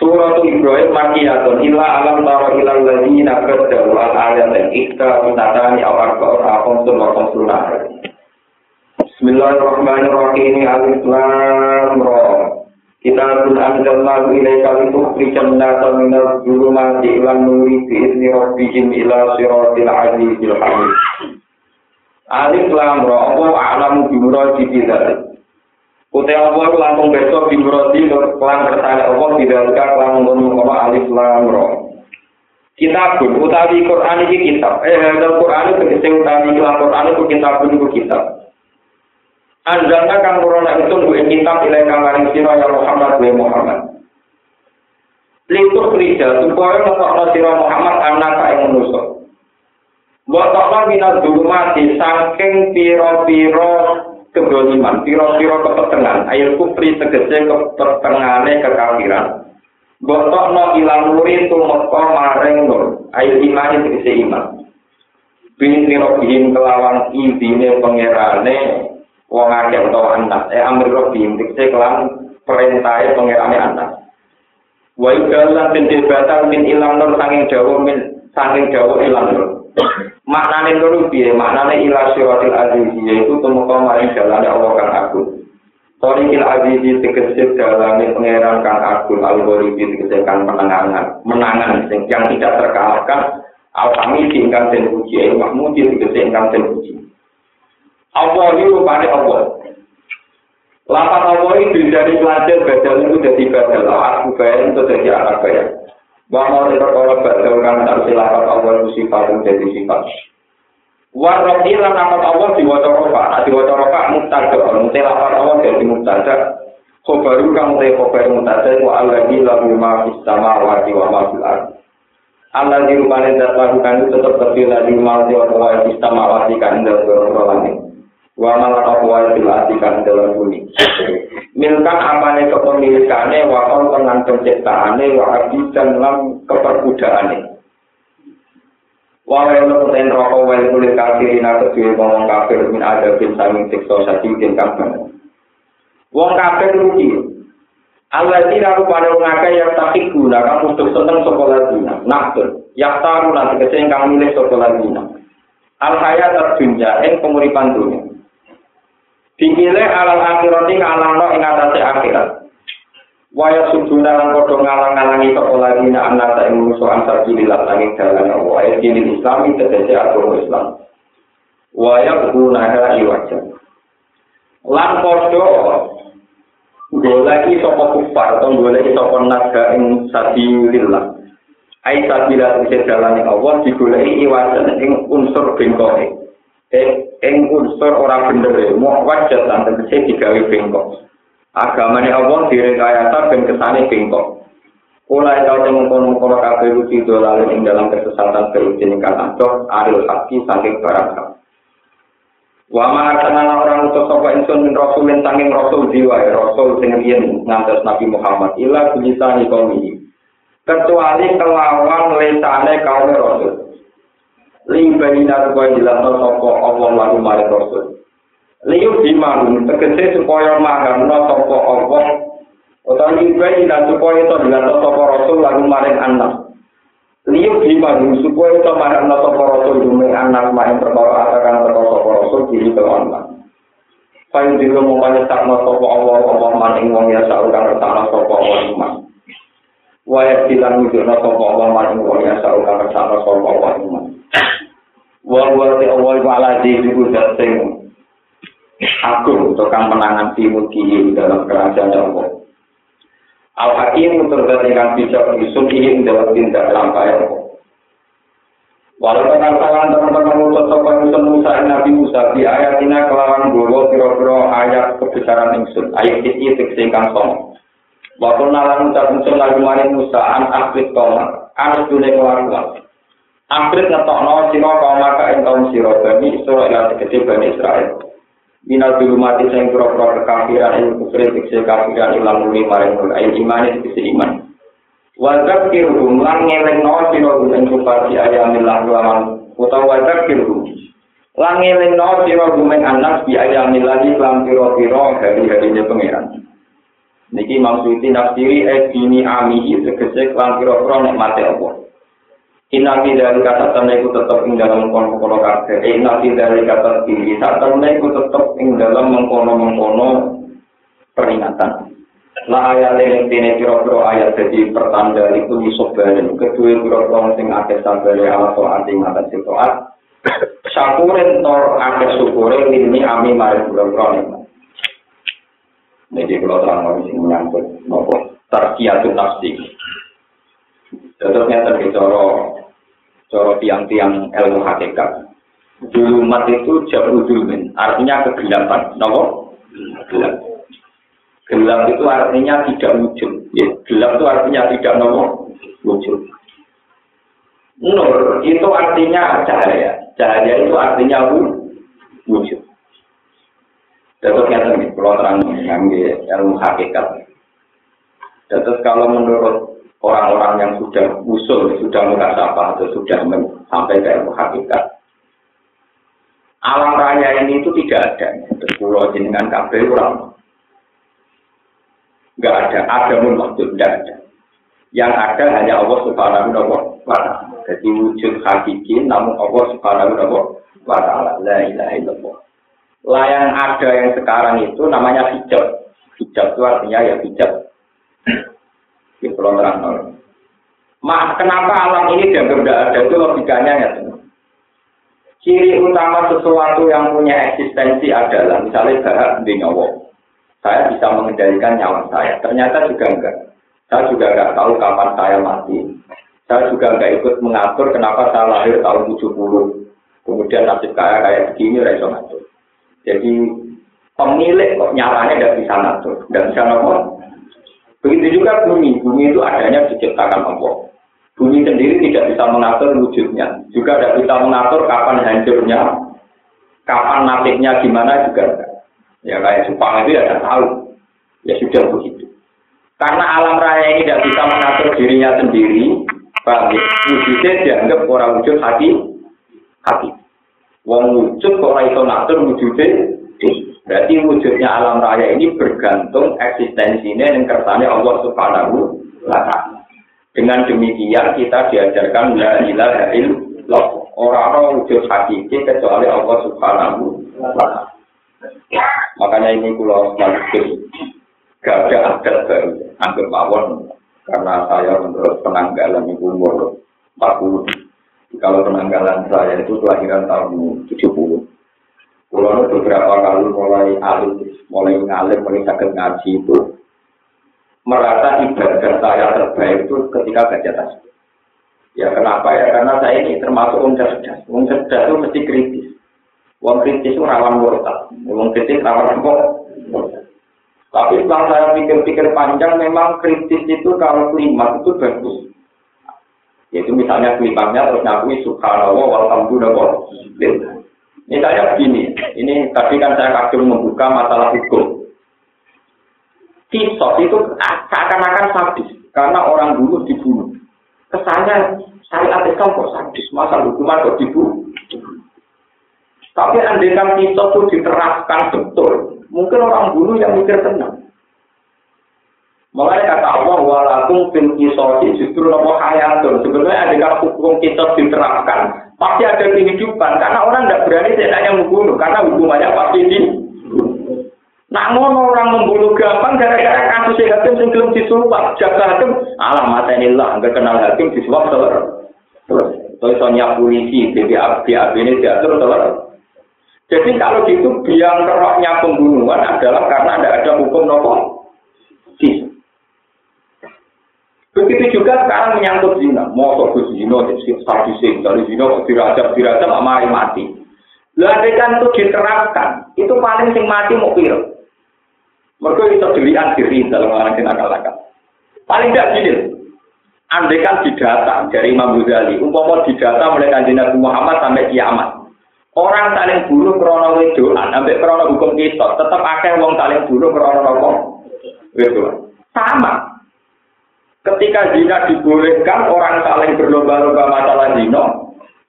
Surat Ibrahim makiyatun illa alam taro ila ladina badalu al ayat dan ikta minatani awar kaur akom sun wakom sunah. Bismillahirrahmanirrahim. Alif lam ra. Kita pun anjalna ilaika litukhrijan nasa minal zulumati ilan nuri bi izni rabbihim ila siratil azizil hamid. Alif lam ra. Allah a'lamu bi muradihi dzalik. Kutai Allah langsung besok di Brodi kelan kersane Allah tidak kelan ngono alif lam ro. Kitab utawi Quran iki kitab. Eh dalam Quran itu tegese utawi kelan Quran itu kitab itu kitab. Anjalna kang corona itu gue kitab ilai kamaring sira ya Muhammad wa Muhammad. Lituk kerja supaya ngetokno sira Muhammad anak kae manusa. Buat minat dulu mati saking piro-piro kedoliman, piro-piro kepetengan, air kufri tegese kepetengannya kekafiran. Botok no ilang nuri tumeka maring nur, air iman tegese iman. Bin nirobihim kelawan ibine pengerane, wong akeh utawa anak, eh amir robihim tegese kelan perintahnya pengerane anak. Wa idalan bin batal min ilang nur sanging dawa min sanging dawa ilang nur. Maknane loro piye? Maknane ila siratil aziz yaitu tumeka maring dalane Allah kang agung. Torikil azizi tegese dalane pangeran kang agung al-ghoribi tegese kang menangan menangan yang tidak terkalahkan al-hamid ingkang den puji ayo mahmud tegese ingkang Allah ini rupanya Allah. Lapan Allah itu dari pelajar badal itu jadi badal Aku bayar itu jadi anak bayar Wa mau perkara badal silakan Allah sifat jadi sifat. Wa rabbi lan Allah diwaca rofa, nah diwaca rofa mubtada, mutelafat Allah jadi mubtada. Khobaru kang te khobar mubtada wa alladzi wa ma. Allah di rumah dan tetap terpilih di rumah di orang samawati kan dalam langit. Wa malah apa wae dilatikan dalam bumi. Milkan apane kepemilikane wa kon tenan penciptaane wa abidan lan keperbudaane. Wa wa ono ten roko wae kulit kafir ina kedue ngomong kafir min ada bin saming siksa sati kapan wong kafir rugi. Allah tidak lupa ada ngake yang tak guna kamu untuk seneng sekolah dina naktur yang tahu nanti kesini kamu milih sekolah dina al hayat terdunia yang penguripan dunia Dikile alal akhirati ngalangno ing atase akhirat. Waya suduna lan padha ngalang-alangi kok lagi nek ana ta ing musuh ansar jilillah langit dalan Allah. Ayat jilil Islami tegese agama Islam. Waya guna ha iwaja. Lan padha goleki sapa kufar utawa goleki sapa naga ing sabilillah. Ai sabila tegese dalan Allah digoleki iwaja ing unsur bengkoke. Ing unsur ora bener mau wajah lan tegese digawe bengkok agamane Allah direkayasa ben kesane bengkok Ulai kau temu kono kono kafe rusi dolal ing dalam kesesatan teruji ing kata dok adil haki saking barang hak. Wa ma arsalna orang utus sapa insun min rasulin saking rasul jiwa rasul sing yen ngantos Nabi Muhammad ila bilisani kaum Kecuali kelawan lesane kaum rasul. ling baina rupa jelasno sapa Allah lan maring rasul liyuk di manung tegese supaya mangano sapa Allah utawa ling baina supaya to jelasno sapa rasul lan maring anak liyuk di manung supaya to mangano sapa rasul dume anak maring perkara akan perkara sapa rasul di tengon lan Pain dino mau banyak sama sopo Allah, Allah maning wong ya sa'u kang resana Allah ima. Wayak bilang ujurna sopo Allah maning wong ya sa'u kang resana Allah ima. Wong wong te Allah iku ala iku sing agung tukang menangan timur kiri dalam kerajaan Allah. Al Hakim terdapat dengan bisa menyusun ini dalam tindak lampai Allah. Walau dengan salah teman-teman mulut sopan Musa Musa Nabi Musa di ayat ini kelawan dulu kira-kira ayat kebesaran ingsun ayat ini teksingkan som. Waktu nalan ucap ingsun lagi maring Musa an akrit koma an dunia kelakuan. Amrit ngetokno sira kaum maka ing kaum sira bani Israil lan tegese bani Israil. Minal dulu mati sing pura-pura kekafiran ing kufri tegese kafiran ilang muni maring nur ayin iman tegese iman. Wajab kirhum lan ngelingno sira ing kupati ayamillah lawan utawa wajab kirhum. Lan ngelingno sira ing anak bi ayamillah lan pira-pira hari-harine pangeran. Niki Suyuti nafsiri eh dini amihi segese klan kira-kira nikmate apa. Inna fi dzalika satana iku tetep ing dalam mengkono-mengkono kabeh. Eh, inna fi dzalika tatiri satana iku tetep ing dalam mengkono-mengkono peringatan. La ayat yang tine kira-kira ayat jadi pertanda iku disobarin. Kedua kira-kira sing akeh sabare ala soal ing atas toat. Syakurin tor akeh syukure ini ami mari kira-kira nikmat. Jadi kalau terang mau sing menyangkut nopo terkiatu nafsi. Contohnya tadi coro tiang-tiang ilmu hakikat. Dulumat itu jauh dulumin, artinya kegelapan. Nopo gelap. Gelap itu artinya tidak wujud. Ya, gelap itu artinya tidak nopo wujud. Nur itu artinya cahaya. Cahaya itu artinya wujud. Terus yang tadi, kalau terang yang ilmu hakikat. Terus kalau menurut orang-orang yang sudah usul, sudah mengkasapa atau sudah sampai ke hakikat, alam raya ini itu tidak ada. Pulau jenengan kabel orang nggak ada, ada pun maksud tidak ada. Yang ada hanya Allah Subhanahu wa taala. Jadi wujud hakiki namun Allah Subhanahu wa taala. La ilaha illallah. Lah yang ada yang sekarang itu namanya hijab. Hijab itu artinya ya hijab. Di pulau terang Ma, kenapa alam ini dianggap tidak ada itu logikanya ya Ciri utama sesuatu yang punya eksistensi adalah misalnya bahak di nyawa. Saya bisa mengendalikan nyawa saya. Ternyata juga enggak. Saya juga enggak tahu kapan saya mati. Saya juga enggak ikut mengatur kenapa saya lahir tahun 70. Kemudian nasib kaya kayak begini, reso ngatur. Jadi pemilik kok nyaranya tidak bisa ngatur, tidak bisa ngatur. Begitu juga bumi, bumi itu adanya diciptakan Allah. Bumi sendiri tidak bisa mengatur wujudnya, juga tidak bisa mengatur kapan hancurnya, kapan nasibnya gimana juga. Ya kayak Supang itu ya tidak tahu, ya sudah begitu. Karena alam raya ini tidak bisa mengatur dirinya sendiri, ya? Wujudnya dianggap orang wujud hati, hati. Wong wujud kok ora iso ngatur wujude Berarti wujudnya alam raya ini bergantung eksistensinya yang kersane Allah Subhanahu wa taala. Dengan demikian kita diajarkan la ilaha illallah. Orang-orang wujud hakiki kecuali Allah Subhanahu wa taala. Makanya ini kula maksud gak ada adat baru, anggap mawon karena saya menurut penanggalan ibu umur 40 kalau penanggalan saya itu kelahiran tahun 70. Kalau beberapa kali mulai alim, mulai ngalim, mulai sakit ngaji itu, merasa ibadah saya terbaik itu ketika baca tasbih. Ya kenapa ya? Karena saya ini termasuk orang cerdas. Orang cerdas itu mesti kritis. Orang kritis itu rawan murtad. Orang kritis rawan apa? Tapi setelah saya pikir-pikir panjang, memang kritis itu kalau kelima itu bagus. Yaitu misalnya kelipangnya terus ngakui subhanallah walhamdulillah. Misalnya begini, ini tadi kan saya kagum membuka masalah hukum. Kisos itu seakan-akan sadis karena orang bunuh dibunuh. Kesannya syariat Islam kok sadis, masa hukuman kok dibunuh. Tapi andaikan kisos itu diterapkan betul, mungkin orang bunuh yang mikir tenang. Mulai kata Allah walakum fil kisosi justru nopo hayatun. Sebenarnya ada hukum kisos diterapkan, pasti ada kehidupan. Karena orang tidak berani hanya membunuh, karena hukumannya pasti di. Namun orang membunuh gampang gara-gara kasus hakim yang belum disuap. Jaga hakim, alah mata inilah, nggak kenal hakim disuap telur. Terus, soalnya polisi, BBA, BAB ini diatur telur. Jadi kalau gitu biang keroknya pembunuhan adalah karena tidak ada hukum nopo. Begitu juga sekarang menyangkut zina. Mau ke zina, statusnya dari zina, dirajam, dirajam, mari mati. Ladekan itu diterapkan, itu paling sing mati mau pil. Mereka itu dilihat diri dalam orang yang akal-akal. Paling tidak gini, andekan didata dari Imam Ghazali, umpama didata mulai kanjeng Nabi Muhammad sampai kiamat. Orang saling bunuh krono wedoan, sampai krono hukum kita, tetap akeh wong saling bunuh krono nopo wedoan. Sama, Ketika zina dibolehkan, orang saling berlomba-lomba masalah zina,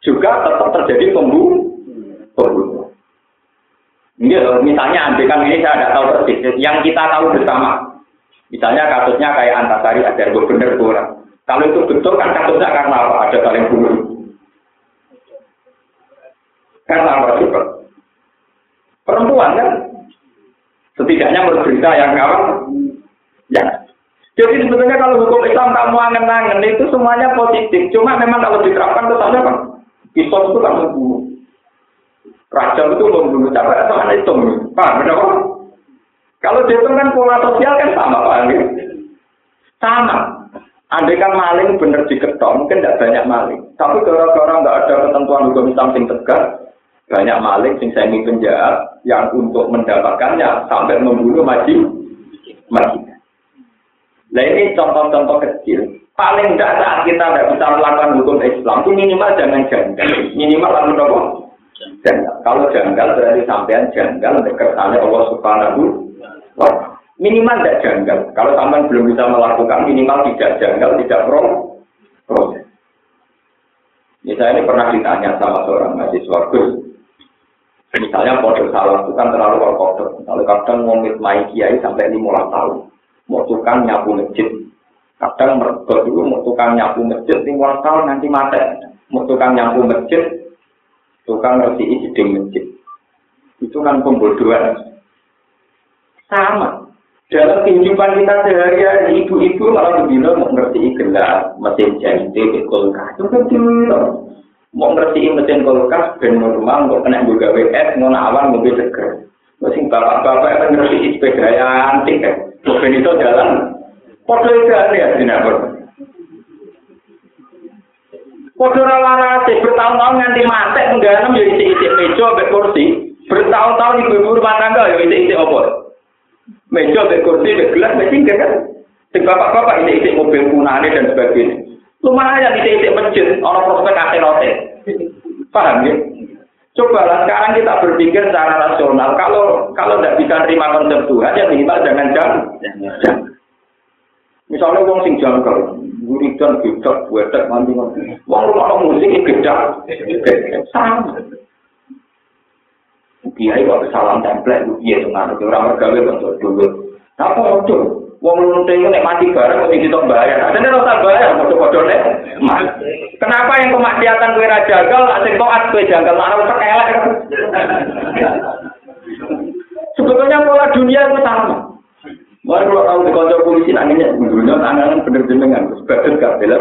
juga tetap terjadi pembunuh. Ini loh, misalnya kan ini saya tidak tahu persis. Yang kita tahu bersama, Misalnya kasusnya kayak Antasari ajar gue bener kurang. Kalau itu betul kan kasusnya karena apa? Ada saling bunuh. Karena apa juga? Perempuan kan? Setidaknya menurut berita yang kawan. Jadi sebetulnya kalau hukum Islam kamu angen-angen itu semuanya positif. Cuma memang kalau diterapkan kesannya kan Kisos itu kan membunuh. Raja itu membunuh siapa atau anak itu Paham benar Kalau dihitung kan pola sosial kan sama paham ya? Sama. Andai kan maling bener diketok, mungkin tidak banyak maling. Tapi gara-gara nggak ada ketentuan hukum Islam yang tegas, banyak maling sing semi penjahat yang untuk mendapatkannya sampai membunuh maji maji. Nah ini contoh-contoh kecil. Paling tidak saat kita tidak bisa melakukan hukum Islam itu minimal jangan janggal. Minimal lalu apa? Janggal. Kalau janggal berarti sampean janggal kersane Allah Subhanahu wa Minimal tidak janggal. Kalau sampean belum bisa melakukan minimal tidak janggal, tidak pro proses. Misalnya ini pernah ditanya sama seorang mahasiswa Gus, misalnya kode salah itu kan terlalu kode. Kalau kadang mau main kiai sampai lima tahun, mau tukang nyapu masjid, Kadang mereka dulu mau tukang nyapu masjid lima tahun nanti mati. Mau tukang nyapu masjid, tukang ngerti isi masjid. Itu kan pembodohan. Sama. Dalam kehidupan kita sehari-hari, ibu-ibu malah begini mau ngerti gelas, mesin jahit, kulkas. Itu kan. Mau ngerti mesin kulkas, ben normal, mau kena juga WS, mau awan, mobil seger. Masih bapak-bapak yang ngerti sepeda yang antik kan. Mobil itu jalan Podo itu ya sinabur. Podo ralarase bertahun-tahun nganti mati mengganem ya isi-isi meja mbek kursi. Bertahun-tahun ibu-ibu rumah tangga ya isi-isi apa? Meja mbek kursi mbek gelas mbek singkir kan. Sing bapak-bapak isi-isi mobil punane dan sebagainya. Lumayan isi-isi masjid ana prospek akhirate. Paham ya? Cobalah sekarang kita berpikir secara rasional. Kalau kalau tidak bisa terima konsep Tuhan, ya minimal jangan jangan. Misalnya wong sing jangkal, wiridan gedak, buetek, mandi mandi. Wong rumah musik gedak, sama. Kiai kok salam template, iya tuh nggak ada orang bergawe bentuk dulu. Apa itu? Wong lunting nek mati bareng mesti ditok bayar. Ada nek ora bayar padha-padha nek. Kenapa yang kemaksiatan kowe ra jagal, sing taat kowe jagal, nek ora. Sebetulnya pola dunia itu sama. Mari kalau tahu di kantor polisi nanginya, dulunya tangan bener jenengan, sebagian gak bela.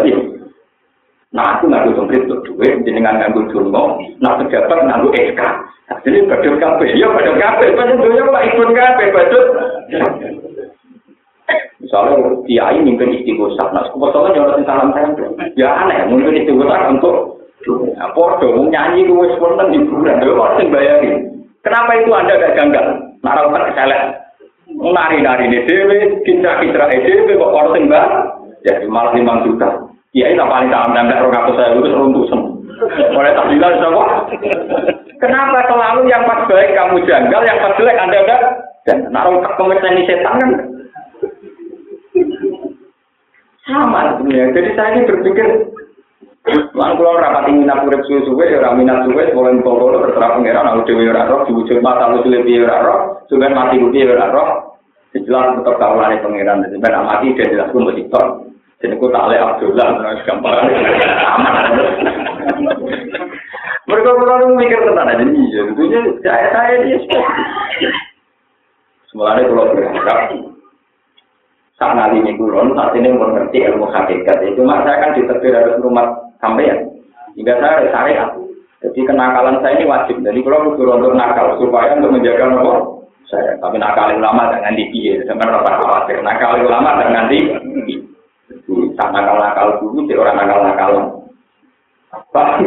Nah aku nganggu semprit untuk duit, jenengan nganggu jono, nah pejabat nganggu SK. Jadi badut kafe, ya badut kafe, badut dunia kok ikut kafe, badut. Misalnya kiai mungkin istighosah, nah kebetulan nyorot salam tempel. Ya aneh, mungkin istighosah untuk Nah, podo, nyanyi gue di bulan, gue harus bayarin. Kenapa itu anda gak janggal? Naruh keselek, nari-nari ini dewe, kitra-kitra dewe, kok orang sing jadi malah lima juta. Ya ini paling dalam dan orang aku saya lulus runtuh semua. Oleh tak bilang siapa? Kenapa selalu yang pas baik kamu janggal, yang pas jelek anda enggak? Dan naruh tak ini setan kan? Sama sebenarnya. Jadi saya ini berpikir Lan kula rapat ing minat urip suwe-suwe ya ora minat suwe boleh pokok terserah pangeran aku dhewe ora roh diwujud mata lu piye ora roh suwe mati piye ora roh. Jelas tetap kawulane pangeran ben mati dia jelas ku mesti jadi ku tak Abdullah terus gampang. Aman. Mereka perlu mikir tentang aja nih ya tentunya saya saya dia semuanya kalau berharap nanti ini kulon saat ini mengerti ilmu hakikat itu mak saya kan ditetir harus rumah sampai ya. Hingga saya ada syariat. Jadi kenakalan saya ini wajib. Jadi kalau suruh untuk nakal supaya untuk menjaga nomor saya. Tapi nakal ulama jangan dipilih. Sebenarnya apa khawatir. Nakal ulama jangan di. Tak nakal nakal dulu, jadi orang nakal nakal. Apa?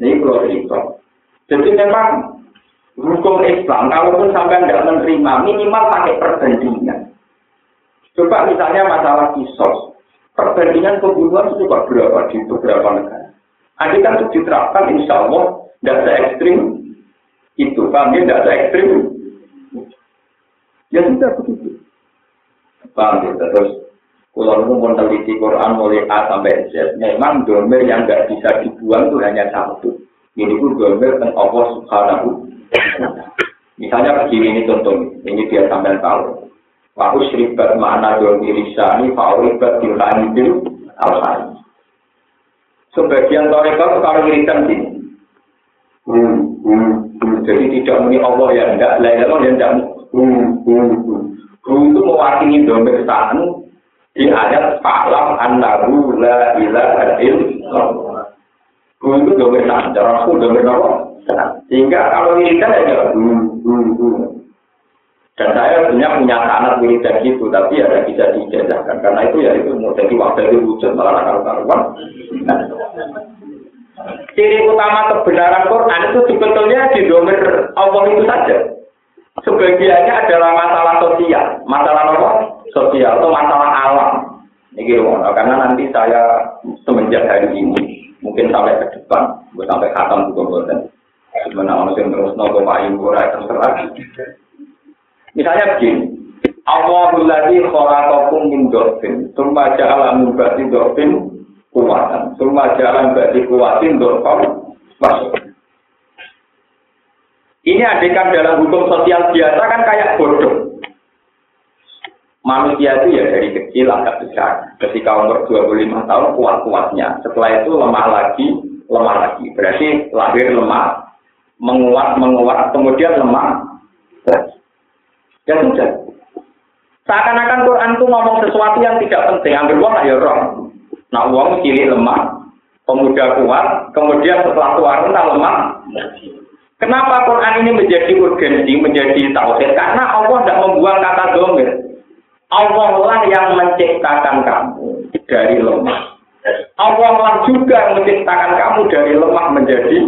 Ini kalau itu. Jadi memang hukum Islam, kalaupun sampai tidak menerima, minimal pakai perbandingan. Coba misalnya masalah kisos, perbandingan pembunuhan itu juga berapa di beberapa negara. Andai kan itu diterapkan, insya Allah se ekstrim itu, kami tidak se ekstrim. Ya sudah begitu. Paham ya? Terus kalau itu meneliti Quran mulai A sampai Z, memang domer yang nggak bisa dibuang itu hanya satu. Ini pun domer tentang Allah Subhanahu. Misalnya begini ini contoh, ini dia sampai tahu. Wa usribat ma'na domi risani fa'uribat dilani bil alhani. Sebagian toreka kalau wiridan sini. Hmm, hmm, hmm. Jadi tidak muni Allah ya enggak, lain Allah ya enggak. Hmm, hmm, hmm. Guru itu mewakili domir sa'an di ayat Fa'lam annahu la ilaha illallah. Guru itu domir sa'an, cara aku domir Allah. Sehingga kalau wiridan ya hmm, hmm, hmm. Dan saya punya punya anak wiridan gitu, tapi ya bisa dijajahkan. Karena itu ya itu mau jadi waktu itu wujud malah karuan. Nah. Ciri utama kebenaran Quran itu sebetulnya di domir Allah itu saja. Sebagiannya adalah masalah sosial, masalah apa? Sosial atau masalah alam. Ini karena nanti saya semenjak hari ini, mungkin sampai ke depan, sampai khatam juga dan sebenarnya orang yang terus nopo payu terserah. Misalnya begini, Allahul ladzi khalaqakum min dhafin, tsumma ja'ala min ba'di dhafin kuwatan, tsumma ja'ala min ba'di masuk. Ini adegan dalam hukum sosial biasa kan kayak bodoh. Manusia itu ya dari kecil agak besar. Ketika umur 25 tahun kuat-kuatnya. Setelah itu lemah lagi, lemah lagi. Berarti lahir lemah, menguat, menguat, kemudian lemah lagi. Ya sudah. Seakan-akan Quran itu ngomong sesuatu yang tidak penting. Ambil uang ya roh. Nah uang cilik lemah, pemuda kuat, kemudian setelah tua rentah lemah. Kenapa Quran ini menjadi urgensi, menjadi tauhid? Karena Allah tidak membuang kata domir. Allah lah yang menciptakan kamu dari lemah. Allah lah juga yang menciptakan kamu dari lemah menjadi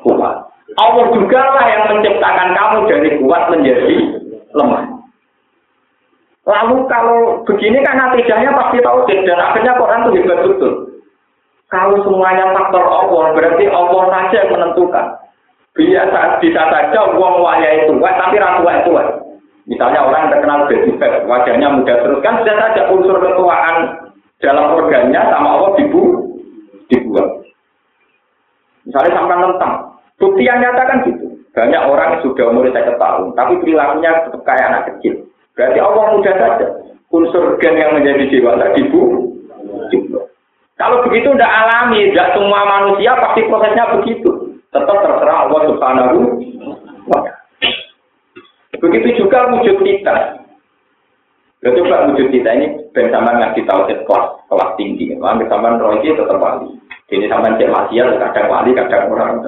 kuat. Allah juga lah yang menciptakan kamu dari kuat menjadi lemah. Lalu kalau begini kan natijahnya pasti tahu dan akhirnya Quran itu hebat betul. Kalau semuanya faktor Allah, berarti Allah saja yang menentukan. Biasa bisa saja uang waya itu, tapi ratu itu. Misalnya orang terkenal fat, wajahnya muda terus kan sudah saja unsur ketuaan dalam organnya sama Allah dibu dibuat. Misalnya sampai tentang bukti yang nyata kan gitu. Banyak orang sudah umur saya tahun, tapi perilakunya tetap kayak anak kecil. Berarti Allah mudah saja. Unsur gen yang menjadi dewasa dibu. Kalau begitu tidak alami, tidak semua manusia pasti prosesnya begitu. Tetap terserah Allah Subhanahu Begitu juga wujud kita. Ya coba wujud kita ini ben sama ngaji tauhid kelas kelas tinggi. Ambil sama roh tetap wali. Ini sama cek maksiat, kadang wali, kadang orang.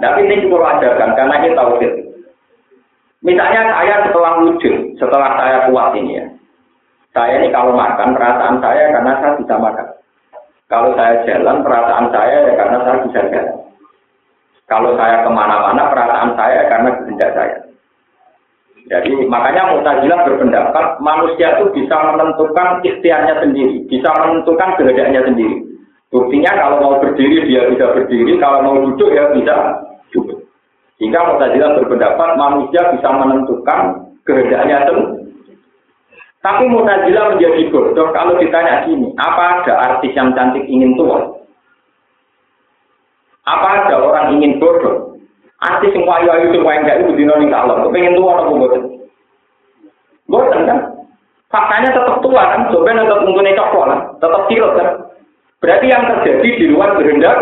Tapi ini juga ajarkan, karena ini tauhid. Misalnya saya setelah wujud, setelah saya kuat ini ya. Saya ini kalau makan, perasaan saya karena saya bisa makan. Kalau saya jalan, perasaan saya ya karena saya bisa jalan. Kalau saya ke mana-mana, perasaan saya karena kehendak saya. Jadi makanya Mu'tazilah berpendapat manusia itu bisa menentukan ikhtiarnya sendiri, bisa menentukan kehendaknya sendiri. Buktinya kalau mau berdiri dia bisa berdiri, kalau mau duduk ya bisa duduk. Sehingga Mu'tazilah berpendapat manusia bisa menentukan kehendaknya sendiri. Tapi Mu'tazilah menjadi bodoh kalau ditanya gini, apa ada artis yang cantik ingin tua? Apa ada orang ingin bodoh? Artis yang ayu-ayu semua yang itu dino kalau pengen tua apa bodoh? Bodoh kan? Faktanya tetap tua kan, coba tetap untungnya coklat, tetap tirot kan. Berarti yang terjadi di luar kehendak,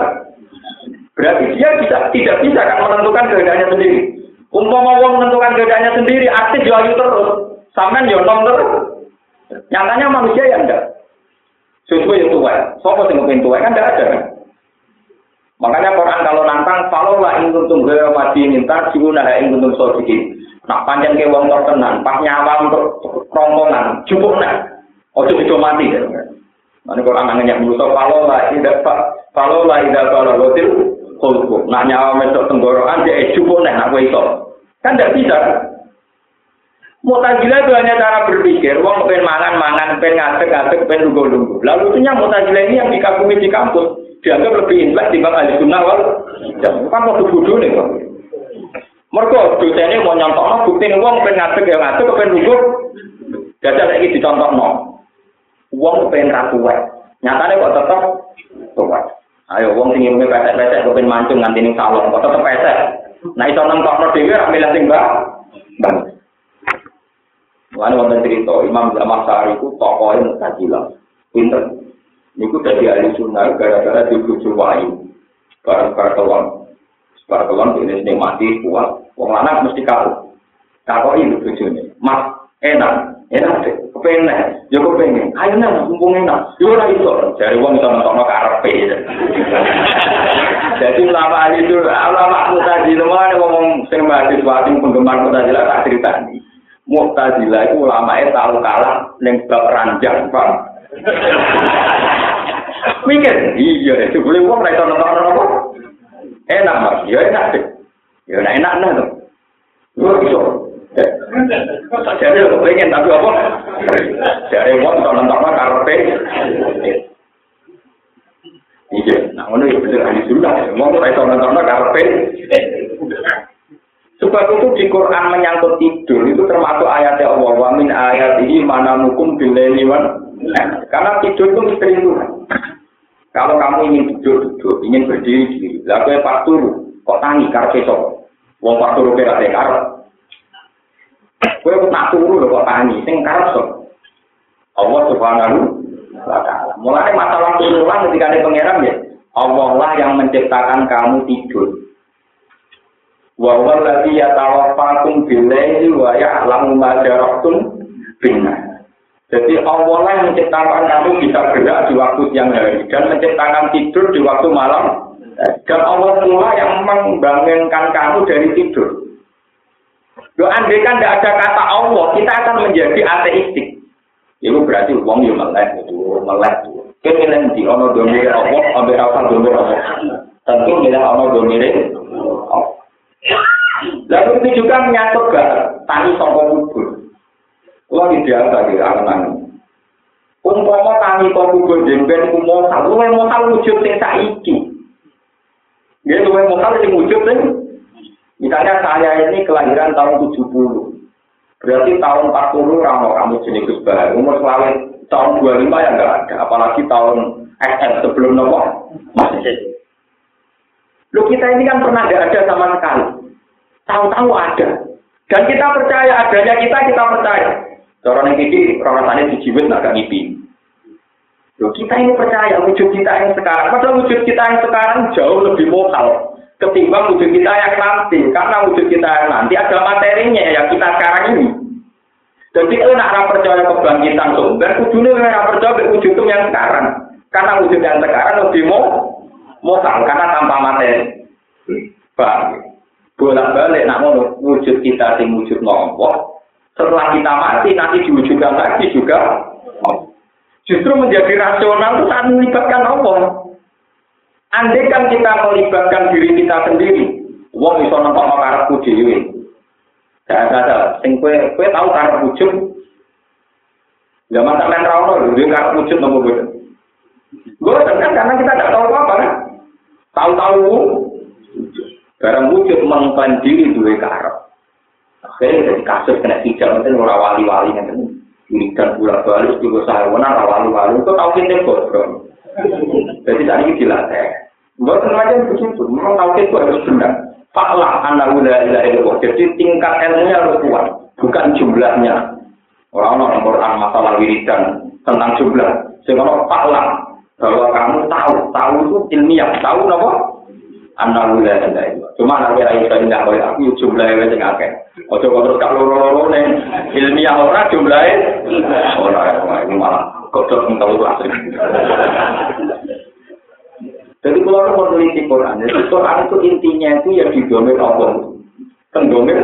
berarti dia bisa tidak bisa kan menentukan kehendaknya sendiri. Umpama wong menentukan kehendaknya sendiri, aktif jual terus, sampean yo nom terus. Nyatanya manusia yang enggak. Sesuai yang tua, sopo sing pengen tua kan enggak ada kan. Makanya Quran kalau nantang, kalau lah ingin gaya mati minta, siuna ing kuntum sodikin. Nak panjang ke wong tertenan, pas nyawa untuk rongkongan, cukup nah. Ojo mati ya. Nanti kalau anak nanya Musa, kalau lah tidak pak, kalau lah tidak kalau lotil, kulku. Nah nyawa mesok tenggorokan dia cukup nih aku itu. Kan tidak bisa. Mutazilah itu hanya cara berpikir, uang pengen mangan, mangan, pengen ngadek, ngadek, pengen lugu-lugu. Lalu itunya mutazilah ini yang dikagumi di kampus, dianggap lebih intelek dibanding ahli sunnah wal. Ya, kan waktu bodoh nih, Pak. Mereka dosennya mau nyontok, bukti uang pengen ngadek, ya ngadek, pengen lugu. Jajah lagi dicontoh, no. Wong pengen ra kuat. Nyatane kok tetep kuat. Ayo wong sing ngene pesek-pesek kok pengen mancung nganti ning salon kok tetep pesek. Nah iso nentokno dhewe ra milih sing mbak. Bang. Mulane wonten cerita Imam Zaman Sari itu tokohnya Mu'tazilah. Pinter. Niku dari ahli sunnah gara-gara dibujuk wahyu. Barang-barang kelon. Barang kelon ini mati kuat. Wong lanang mesti kaku. Kaku ini bujuknya. Mas, enak. Enak deh. Kepengen. Ya kepengen. Ayo nang, mumpung enak. Ya ora iso. Dari wong iso nonton karepe. Jadi ulama itu, ulama Mu'tazilah, ngomong sing mahasiswa sing penggemar Mu'tazilah tak cerita nih. Mu'tazilah itu ulama itu tahu kalah yang bab ranjang, Pak. Mikir, iya, itu boleh uang mereka nonton orang apa? Enak, Mas. Ya enak deh. Ya enak, enak, tuh. Lu bisa. Jadi lu pengen, tapi apa? Jadi uang nonton nonton karpe. Iya, nah, ini bener ahli sunnah. Mau mereka nonton karpe. Sebab itu di Quran menyangkut tidur itu termasuk ayat Allah wa min ayat ini mana mukum bileniwan. Karena tidur itu misteri Tuhan. Kalau kamu ingin tidur tidur, ingin berdiri diri, lalu pas turu, kok tangi karpe sok. Wong pas turu kira karep. Kowe nak turu lho kok tangi, sing karep sok. Allah Subhanahu wa taala. Mulai masalah turunan ketika ada pangeran ya, Allah lah yang menciptakan kamu tidur. wa huwa alladhi yatawaffakum bil-laili wa ya'lamu ma jarahtum bin-nahar. Jadi Allah lah yang menciptakan kamu bisa gerak di waktu siang hari dan menciptakan tidur di waktu malam. Dan Allah pula yang membangunkan kamu dari tidur. Lo andai kan tidak ada kata Allah, kita akan menjadi ateistik. Itu berarti uang yang melek itu melek. Kita milih di ono domir Allah, ambil apa domir Allah. Tentu milih ono domir. Lalu itu juga menyatu ke tani songkok kubur. Lo tidak ada di anak Umpama tani kok kubur jemben kumosal, lu mau wujud sing saiki. Dia lu mau sing wujud sing Misalnya saya ini kelahiran tahun 70. Berarti tahun 40 ramo kamu jenis Gus. Umur selalu tahun 25 ya enggak ada. Apalagi tahun SM sebelum nopo. Masih. Lu kita ini kan pernah tidak ada sama sekali. Tahu-tahu ada. Dan kita percaya adanya kita, kita percaya. Orang yang ini rasanya dijiwet nggak ngipi. Loh, kita ini percaya wujud kita yang sekarang. Padahal wujud kita yang sekarang jauh lebih mokal ketimbang wujud kita yang nanti. Karena wujud kita yang nanti ada materinya yang kita sekarang ini. Jadi kalau nak percaya kebangkitan sumber, kudunya nak percaya wujud yang sekarang. Karena wujud yang sekarang lebih mau mokal karena tanpa materi. Pak, bolak balik nak wujud kita di wujud nopo setelah kita mati nanti diwujudkan lagi juga justru menjadi rasional itu saat melibatkan Allah andai kan kita melibatkan diri kita sendiri wong iso nampak karepku dhewe gak ada sing kue kue tahu karep wujud zaman sampean ra ono lho karep wujud nopo boten gue kan karena kita tidak tahu apa kan tahu-tahu Barang wujud mengklaim diri dua karep. Akhirnya dari kasus kena hijau itu orang wali-wali yang ini dan bulan balik juga saya wali-wali itu tahu kita bodoh. Jadi tadi dilatih. Buat semacam begitu, memang tahu kita harus benar. Faklah anak udah ilahi Jadi tingkat ilmunya harus kuat, bukan jumlahnya. Orang-orang Quran masalah wiridan tentang jumlah. Sehingga faklah bahwa kamu tahu, tahu itu ilmiah, tahu apa? anak tenda itu. Cuma anak wilayah itu tidak boleh aku jumlahnya wes akeh. Ojo kok terus kalau loro nih ilmiah orang jumlahnya orang ini malah kodok tahu asli. Jadi kalau orang meneliti Quran, jadi Quran itu intinya itu ya didomir Allah. Pendomir.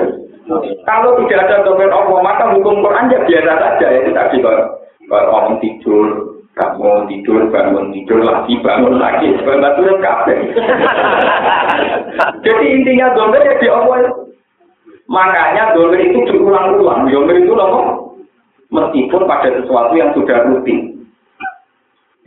Kalau tidak ada domir Allah, maka hukum Quran ya biasa saja. Itu tadi kalau orang tidur, bangun tidur, bangun tidur lagi, bangun lagi, bangun kafe. Jadi intinya domer ya di Allah. Makanya domer itu berulang-ulang. Domer itu loh, meskipun pada sesuatu yang sudah rutin.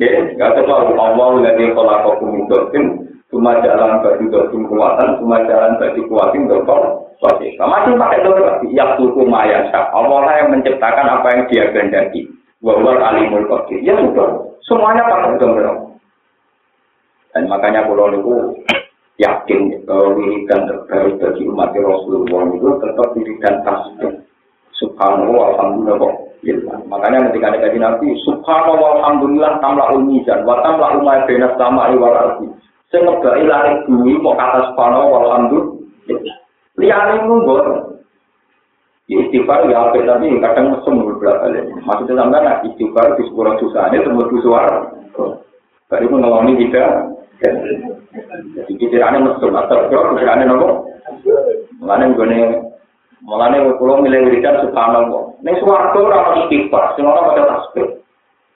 Ya, nggak terlalu lagi kalau aku mengikutin, cuma jalan bagi dosim kuatan, cuma jalan bagi kuatin dokter. Masih pakai domer lagi. Ya suku maya Allah yang menciptakan apa yang dia kehendaki. Wawal alimul qadir. Ya sudah, semuanya pakai domino. Dan makanya kalau itu yakin bahwa wiridan terbaik bagi umat Rasulullah itu tetap wiridan tasbih. Subhanallah, alhamdulillah kok. Ya, makanya ketika ada kaji nabi, Subhanallah, alhamdulillah, tamla ulmizan, wa tamla umay benas sama iwal arti. Saya ngebai bumi, mau kata Subhanallah, alhamdulillah. Lihat ini bor. Istighfar ya apa tapi kadang mesum beberapa kali. Maksudnya sampai nak istighfar di dosa ini semua suara. Baru mengalami kita. Jadi pikirannya mesum atau pikirannya nopo. Mengenai gue Mulane kula milih wiridan subhanallah. Ning swarga ora ono istighfar, sing ora pada tasbih.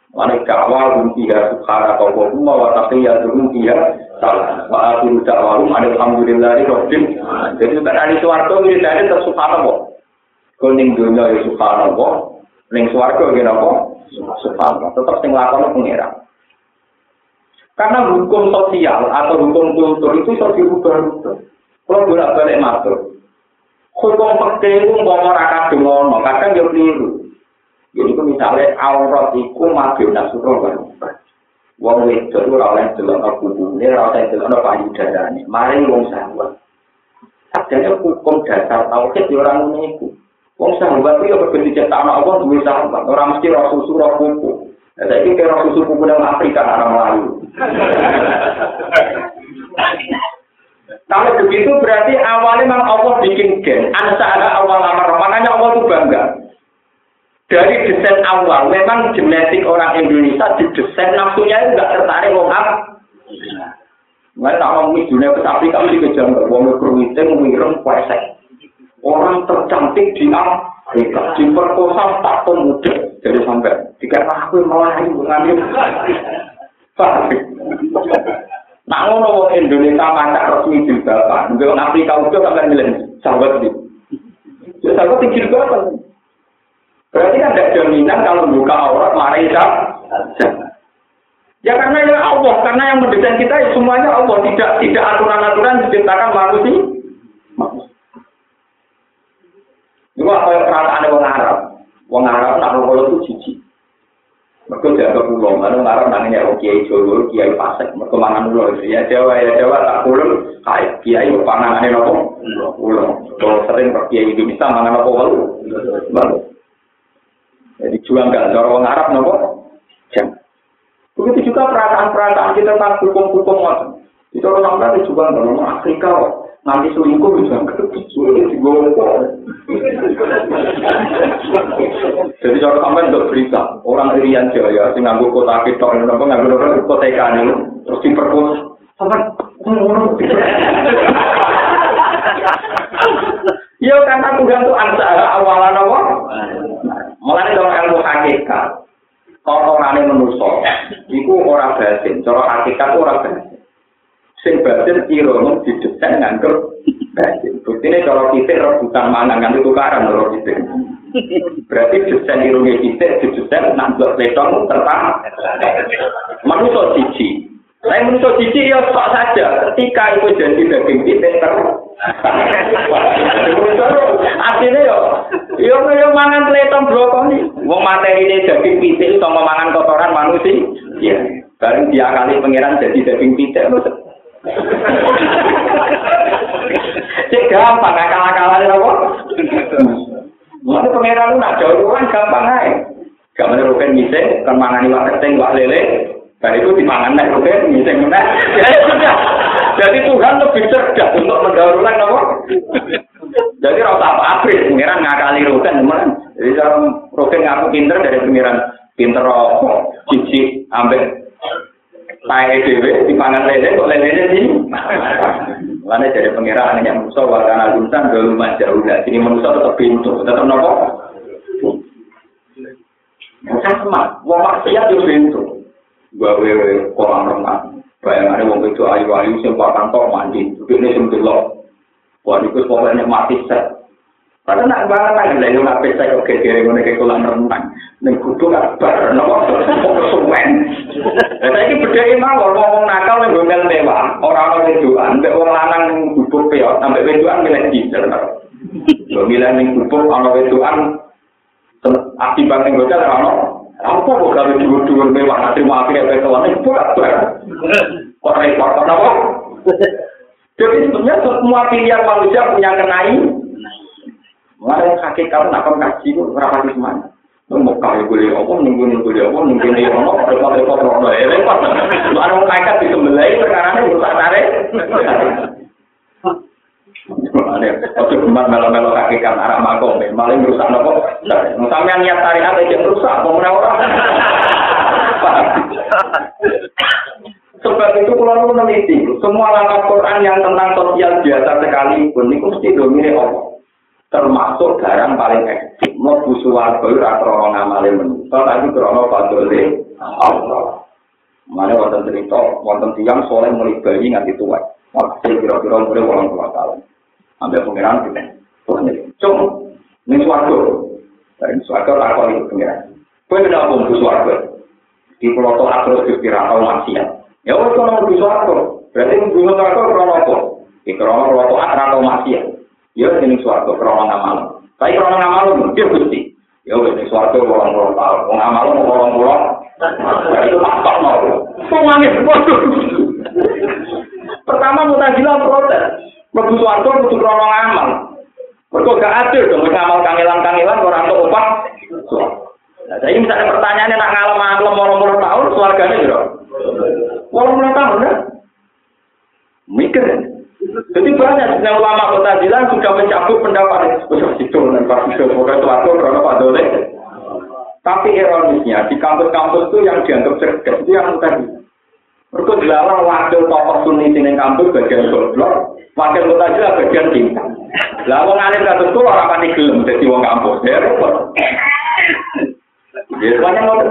Mulane kawal bunti ya subhanallah wa ya salah. Wa akhiru da'wahum alhamdulillahi rabbil alamin. Jadi nek ana swarga wiridane tetep subhanallah. Kuning dunya ya subhanallah, ning swarga ya napa? Subhanallah. Tetep sing lakon pengira. Karena hukum sosial atau hukum kultur itu bisa dirubah-rubah. Kalau bolak-balik matur, hukum itu mau ora kadung ono, kadang yo keliru. Jadi ku misale aurat iku mabio nasuro kan. Wong wedok ora oleh delok kubune, ora oleh delok payudarane. Mari wong sahabat. Adanya hukum dasar tauhid yo ora ngono iku. Wong sahabat itu berbeda cetak anak Allah duwe sahabat, ora mesti roh susu roh kuku. Saya kira roh susu kuku dalam Afrika orang Melayu. Kalau begitu berarti awalnya memang Allah bikin gen. ada awal amar. Makanya Allah itu bangga. Dari desain awal, memang genetik orang Indonesia di desain nafsunya itu nggak tertarik apa. Mereka tak mau dunia ke Afrika mesti kejar wong berwite mengirim kuesek. Orang tercantik di Afrika diperkosa tak muda dari sampai. Jika aku melayu mengambil. Nak ngono Indonesia masak resmi jilbaban, nggak Afrika udah sampai milih sahabat itu. Ya sahabat itu jilbaban. Berarti kan ada jaminan kalau buka aurat mari Ya karena ya Allah, karena yang mendesain kita ya semuanya Allah, tidak tidak aturan-aturan diciptakan manusia. Apa yang perasaan orang Arab? Orang Arab nak kalau itu jijik. Mereka jaga pulau, mana ngarep nangnya oh kiai Jawa, kiai Pasek, mereka mangan pulau ya Jawa ya Jawa tak pulau, kiai kiai panganan nopo pulau. Kalau sering kiai Indonesia mangan nopo walu, walu. Jadi juang gak cara orang Arab nopo, jam. Begitu juga perasaan-perasaan kita tentang hukum-hukum Itu orang Arab juga nggak Afrika. Nanti selingkuh bisa jadi kalau sampai untuk berita orang Irian Jaya sing nganggo kota kita ini apa nganggo kota ikan ini terus diperkosa sampai Iya karena Tuhan itu angsa awalan apa? Mulai dong ilmu hakikat. Kalau orang ini menusuk, itu orang batin. Kalau hakikat orang batin. Sing batin irono didesain nganggur batin. Buktinya kalau kita rebutan mana nganti tukaran kalau kita. Berarti desain ironi kita didesain nanggur letong tertang. Manusia cici. Saya manusia cici ya sok saja. Ketika itu jadi daging kita ter. Artinya ya, yo yo mangan letong brokoli. Wong materi ini daging pitik sama mangan kotoran manusia. Iya. Bareng dia kali pangeran jadi daging pitik. Cek gampang, akal-akalan apa? Mana pengeran lu nak jauh kan gampang aja. Gak mana rupen miseng, kan mangani wak keteng, wak lele. Dan itu dimangan nek rupen miseng mana? Ya sudah. Jadi Tuhan lebih cerdas untuk mendahulukan apa? Jadi rasa apa abris, pengiran ngakali rupen teman. Jadi kalau rupen ngaku pinter dari pengiran pinter rokok, cici, ambek Pakai dewe, dipangan lele, kok lele ini Mana dari pengiraan yang musuh, warna gunsan, dulu jauh lah. Ini manusia tetap pintu, tetap nopo. Musa semat, wong maksiat itu pintu. Gawe kolam renang. Bayangannya wong itu ayu-ayu, sempakan tok mandi. Ini sempilok. Wah, itu pokoknya mati set. Pada nak barang lagi lah, nak pesta kau kekiri mana kau kolam renang, neng kutu kau ber, nopo konsumen. Saya ini beda ini mah, orang orang nakal ning gomel mewah, ora orang tujuan, be wong lanang ning kutu peot, sampe tujuan milih diesel, nopo. Gomilan neng kutu, orang orang tujuan, api banting gocel, nopo. Apa kok kalau dua dua mewah, nanti mau api apa kau lanang, itu apa? Kau repot, nopo. Jadi sebenarnya semua pilihan manusia punya kenai Mulai hakikat nak kon kaji ku ora pati semuanya. Mau kaya boleh apa, nunggu nunggu dia apa, nunggu dia apa, repot repot rono ya repot. Lu anu kakak di sembelai perkara ini rusak tarik. Ojo gemat melo-melo hakikat arah makom, malah merusak nopo. Sampai niat tarikat aja rusak, mau orang. Sebab itu kalau meneliti, semua langkah Quran yang tentang sosial biasa sekalipun, itu mesti domine Allah. Termasuk barang paling ekstrim. Mau busu warga, rakrono ngamale menutup, tapi krono padole Allah. Mana wonten cerita, wonten tiang soleh mulai bayi nganti tua. Waktu kira-kira mulai orang tua tahun. Ambil pengiran kita. Tuhan ini. Cung, ini suarga. Dari suarga takut itu pengiran. Kau tidak mau busu warga. Di pulau Toh terus dikira tahu maksiat. Ya wes kalau bisa berarti mau suarga krono apa? Di krono tuh atau masih ya. ini suarga krono ngamal. Tapi krono ngamal dia gusti. Ya ini suarga orang orang tahu. Mau ngamal mau orang orang. Itu apa mau? Semuanya waduh. Pertama mutajilah protes. Mau suarga butuh krono ngamal. Mereka gak adil dong ngamal kangelan-kangelan orang tuh upah. Nah, jadi misalnya pertanyaannya nak ngalem ngalem orang-orang tahun, suarganya. Walau mulai tahun ya. Mikir. Jadi banyak yang ulama kota sudah mencabut pendapat itu. Itu dan itu karena. Tapi ironisnya di kampus-kampus itu yang dianggap cerdas itu yang tadi. Mereka dilarang wakil tokoh sunni sini kampus bagian goblok, wakil kota Jilan bagian tingkat. Lah wong alim kados kulo ora pati gelem dadi wong kampus. Ya repot. Ya semuanya mau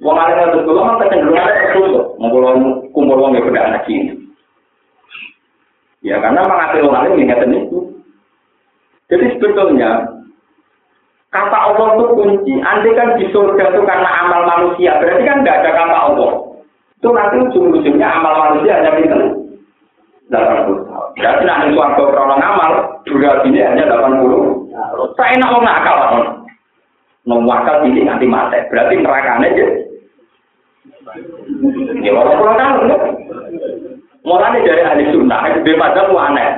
Wong alim kados kulo mah kecenderungan terus ngumpul kumpul wong yang beda anak Ya karena mengatur wong alim ingatan itu. Jadi sebetulnya kata Allah itu kunci. Andai kan di surga itu karena amal manusia, berarti kan tidak ada kata Allah. Itu nanti ujung-ujungnya amal manusia hanya pinter. 80 tahun. Berarti nanti suarga krono ngamal, durasi ini hanya 80. Saya enak mau nakal. Ngomong ini nanti mati. Berarti nerakanya aja. Ya orang pulang tahun. Mulanya dari ahli sunnah, itu pada itu aneh.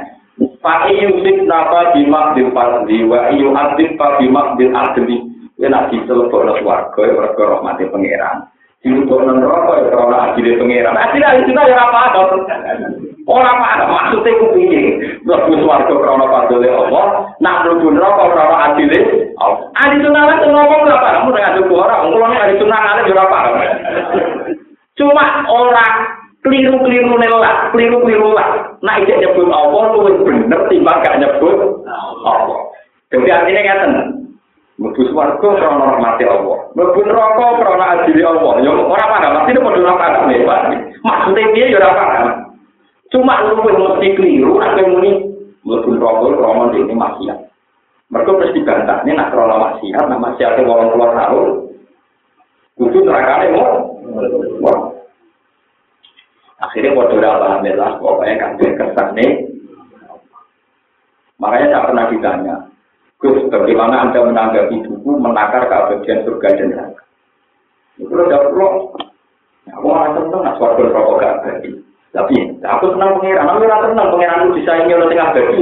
Pak Yusuf napa bimak bil fardi wa iyu adib pa bimak bil adli. Ya nak ditelepon warga, ya warga rahmati pangeran. Diutuk neraka ya karena adile pangeran. Adile ahli sunnah ya apa ada. Orang apa maksudnya ku piye? Mlebu swarga krana padole Allah, nak mlebu neraka krana adile Allah. Ahli sunnah itu ngomong ora paham dengan itu orang. Nek ahli sunnah ngene ora paham. Cuma orang keliru-keliru lah, keliru-keliru lah. Nah, ijek nyebut Allah lu bener timbang gak nyebut Allah. Jadi artinya ngeten. Mlebu swarga krana rahmati Allah. Mlebu neraka krana adile Allah. Ya ora paham, mesti padha ora paham. Maksudnya piye ya ora paham. Cuma lu mesti keliru, apa muni mlebu rokok ini maksiat. Mereka mesti bantah, ini nak krono maksiat, nak maksiatnya orang keluar tahun. Kudu nerakane mau. Wah. Akhirnya bodoh alhamdulillah, pokoknya kabeh nih. Makanya tak pernah ditanya, Gus, bagaimana Anda menanggapi buku menakar keabadian surga dan neraka? Itu udah perlu. Ya, aku malah seneng, nak suatu rokok gak. Tapi aku senang pengiran, aku ora senang pengiran itu bisa ini oleh tengah abadi.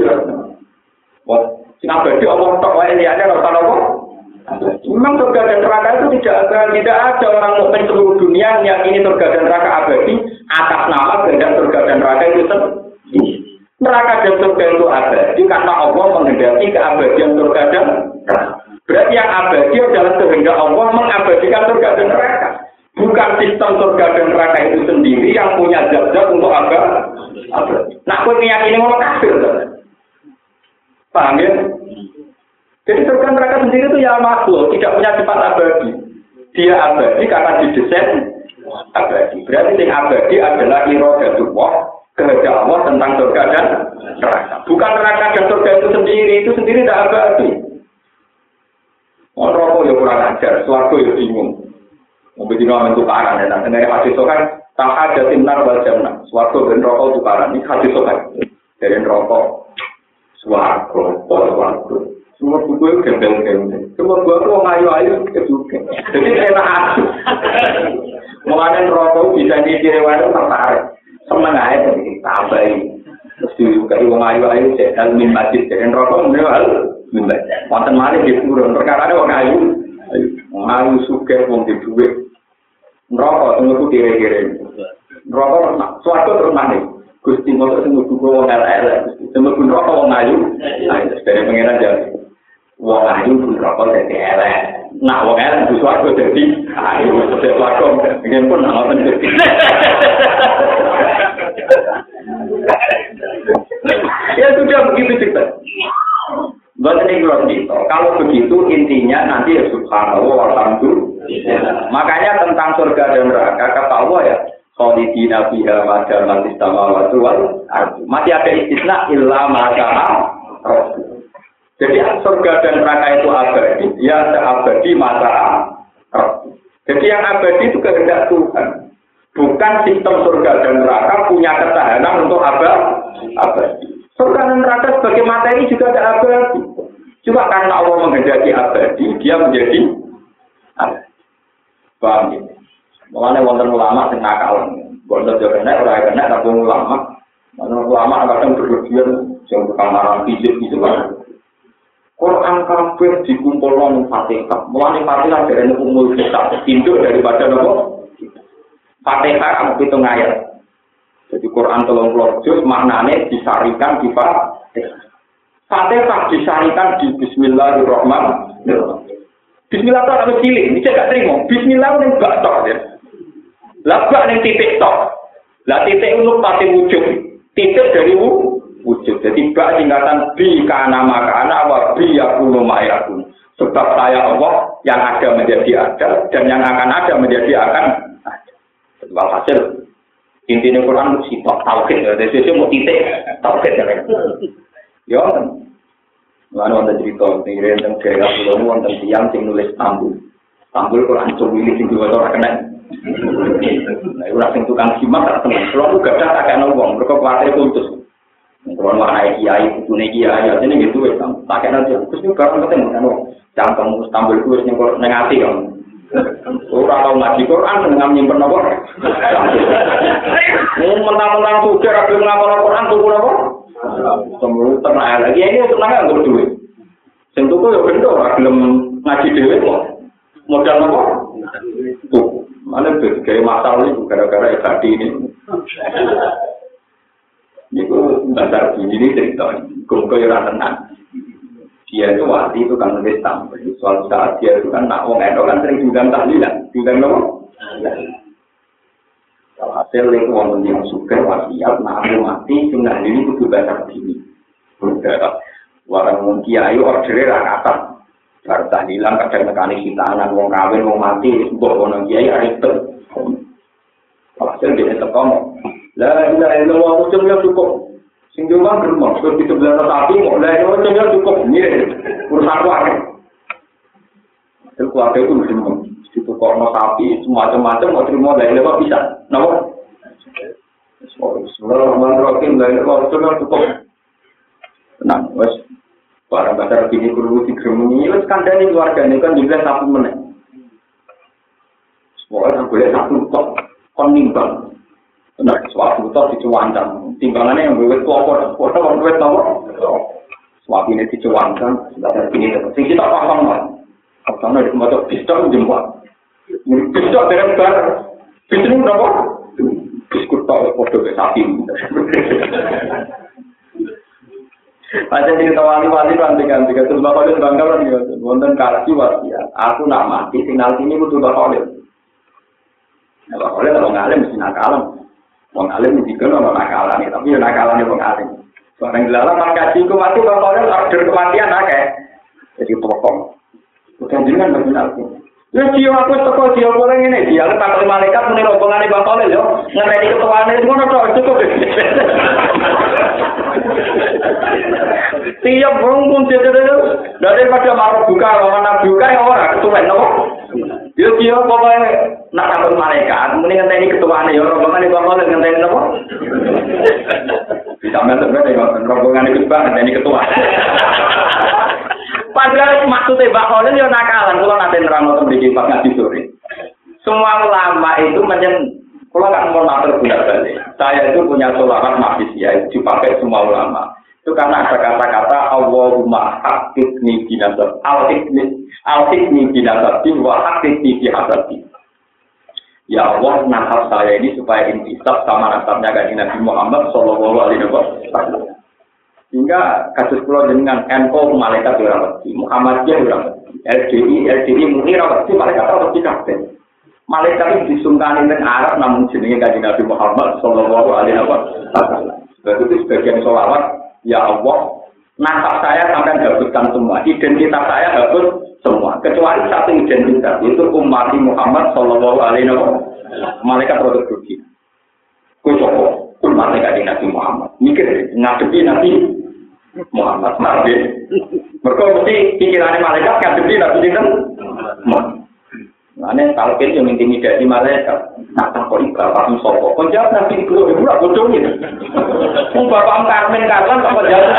Wah, sing abadi tok wae liyane ora usah apa. Memang surga dan neraka itu tidak ada, tidak ada orang mukmin seluruh dunia yang ini surga dan neraka abadi atas nama kehendak surga dan neraka itu sendiri. Neraka dan surga itu abadi karena Allah menghendaki keabadian surga dan neraka. Berarti yang abadi adalah kehendak Allah mengabadikan surga dan neraka. Bukan sistem surga dan neraka itu sendiri yang punya zat-zat untuk apa? Nah, aku meyakini mau kafir. Paham ya? Jadi surga neraka sendiri itu ya makhluk, tidak punya sifat abadi. Dia abadi karena didesain abadi. Berarti yang abadi adalah irodatullah, kehendak Allah tentang surga dan neraka. Bukan neraka dan surga itu sendiri, itu sendiri tidak abadi. Orang rokok ya kurang ajar, suarga ya bingung. Mungkin amin tukaran ya, nanti hadis sokan, tak ada timnar wal jannah. Suatu ben rokok tukaran, ini hadis sokan. Dari rokok, suarga, suarga. Semua buku itu gembel-gembel. Semua buku itu mau ayu-ayu, juga. Jadi enak aku. Mengenai rokok bisa dikiriwan itu tertarik. Seneng aja, tambahin. Terus juga wong ayu-ayu, jadi min masjid. Jadi rokok, menurut Wonten malih di purun perkara wong ayu. Ayu suke wong di duwe. Neraka tunggu kiri-kiri. Neraka suatu terus nang Gusti motor sing mlebu wong elek-elek. Sing mlebu neraka wong ayu. Ayo dari pengiran jadi. Wong ayu neraka dadi elek. Nak wong elek mlebu swarga dadi ayu dadi lakon. Ingin pun ngoten dadi. Ya sudah begitu cerita. Buat ini cerita. Kalau begitu intinya nanti ya subhanallah alhamdulillah. Makanya tentang surga dan neraka kata Allah ya khalidina fiha ma damat samawati wal Masih ada istisna illa ma Jadi surga dan neraka itu abadi, ya abadi masa Jadi yang abadi itu kehendak Tuhan. Bukan sistem surga dan neraka punya ketahanan untuk abadi. Surga dan neraka sebagai materi juga ada abadi. Cuma karena Allah menghendaki abadi, dia menjadi abadi. Paham ya? Mulane wonten ulama sing nakal. Bondo yo kena ora kena tapi ulama. Mana ulama kadang berlebihan sing tukang marang fisik gitu kan. Quran kafir dikumpul nang Fatihah. Mulane Fatihah dari umur kita induk daripada nopo? Fatihah kamu hitung ayat. Jadi Quran tolong juz maknanya disarikan di Fatihah. Fatihah disarikan di Bismillahirrahmanirrahim. Bismillah itu harus cilik, ini saya terima. Bismillah ini gak tok ya. Lah gak titik tok. Lah titik untuk pasti wujud. Titik dari wujud. Jadi gak tingkatan bi kana makana wa bi yakunu ma'yakun. Sebab saya Allah yang ada menjadi ada dan yang akan ada menjadi akan ada. Hasil intinya Quran si tok tauhid. Jadi sisi mau titik tauhid ya. Yo. Lalu ada cerita, ini tentang gaya pulau, tentang tiang yang nulis tambul. Tambul Quran cumi ini tinggal orang kena Nah, ora sing tukang simak tak temen. Kalau gak ada tak wong, mereka kuatir putus. Kalau mau naik kiai, punya kiai, ya ini gitu ya. Kena aja. Terus juga orang ketemu kan, cangkem Istanbul itu yang kau nengati kan. Ora tau ngaji Quran dengan nyimpen? Mau mentang-mentang sudah ragu ngapal Quran tuh apa? Semua tenang lagi ini tenang nggak duit. Sing tuku ya bendo, gelem ngaji dhewe kok. Modal apa? Tuh. Mana tuh kayak masalah itu gara-gara tadi ini. Itu dasar ini cerita. Kumpul yang tenang. Dia itu wali itu kan nulis tampil. Soal saat dia itu kan nak wong itu kan sering diundang tahlilan. Diundang apa? Kalau hasil itu wong yang suka wasiat, nah aku mati, sunnah ini kudu baca begini. Warang wong kiai ordernya rakatan. Baru tahlilan kadang nekani hitanan, wong kawin, wong mati, mbok wono kiai itu. Hasil dia teko Lah ilaha illallah ucapnya cukup. Sing di rumah geremong, terus di sebelah tapi mau lah itu ucapnya cukup. Ini urusan keluarga. Hasil keluarga itu geremong. Di toko sapi, semacam-macam, mau terima lah ilaha bisa. Kenapa? Bismillahirrahmanirrahim. Lah ilaha ucapnya cukup. Tenang, wes. Barang bahasa begini perlu itu kandani keluarga ini kan juga satu menit. Pokoknya boleh satu kok, kon nimbang. Nah, suatu kok dicuankan. Timbangannya yang bebet kelompok, kota orang bebet nomor. Suatu ini bahasa begini. Sing kita paham lah. Karena di tempat pistol jemput. Pistol dengan bar. Pistol berapa? Biskut tau, foto sapi. Pancen di wali-wali kan ganti terus bapak itu bangga kan ya. Wonten wasiat. Aku nak mati signal sini butuh bapak itu. Nah, bapak itu kalau ngalim mesti nakalan. Wong alim mesti kan orang nakalan tapi ya nakalan wong alim. Barang dilarang man kaji ku mati bapak itu order kematian akeh. Jadi pokok. Bukan jenengan berkenal Ya dia aku teko dia boleh ini dia letak malaikat muni rombongan Bang Kolil yo ngenteni ketuane ngono tok cukup. Tiap rumpun itu daripada marah buka mana buka ya orang ketuan nopo. Yo dia pokoknya nak takut malaikat muni ngenteni ketuane yo rombongan Bang Kolil ngenteni. Bisa mentok rombongan itu Bang ngenteni ketua. Padahal maksudnya Mbak Khalil ya nakalan, kalau nanti nerang untuk di Pak Ngaji sore. Semua ulama itu menyen, kalau kan mau nater punya balik. Saya itu punya solaran mafis ya, dipakai semua ulama. Itu karena ada kata-kata Allahumma hakikni binasab al-hikni al-hikni binasabin wa hakikni bihasabin. Ya Allah, nasab saya ini supaya intisab sama nasabnya kan Nabi Muhammad Sallallahu Alaihi Wasallam. Sehingga kasus pulau dengan NO malaikat Muhammad Muhammadiyah berapa? LDI, LDI murni rawat malaikat rawat kabeh. Malaikat itu disungkani dengan Arab namun jenenge kanjeng Nabi Muhammad Sallallahu Alaihi Wasallam. Sebab itu sebagian sholawat ya Allah, nasab saya sampai hapuskan semua, identitas saya hapus semua, kecuali satu identitas, itu umat Muhammad Shallallahu Alaihi Wasallam, malaikat dunia. Kue coba, umat Nabi Muhammad, mikir ngadepi Nabi Muhammad Nabi. Mereka mesti pikirannya malaikat ngadepi Nabi Muhammad. Ane talkin yang intimidasi malaikat. Nah, tak kok bapak sopo. Kau jawab nanti di kulo ibu aku ini. Mau bapak Karmen Karlan apa jawab?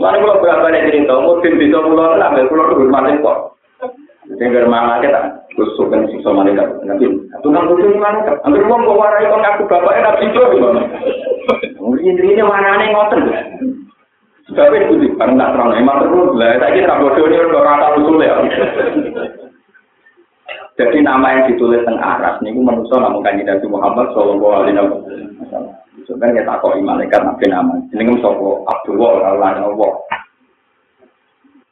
Mana kalau berapa nih cerita? Mungkin bisa pulau lah, pulau itu bermati kok. Dengar mana kita? Kusuk kan siksa malaikat. Nanti, tukang kudu malaikat. Ambil uang kau warai kau ngaku bapaknya nabi itu. Mungkin ini mana nih ngoten. Tapi itu karena tak terang. Emang terus lah. Saya kira bodoh ini orang tahu usul ya. Jadi nama yang ditulis teng aras ini manusia namun kanjeng Nabi Muhammad Shallallahu Alaihi Wasallam. Kita kok malaikat nabi nama. Kan sopo Abdullah Allah Allah.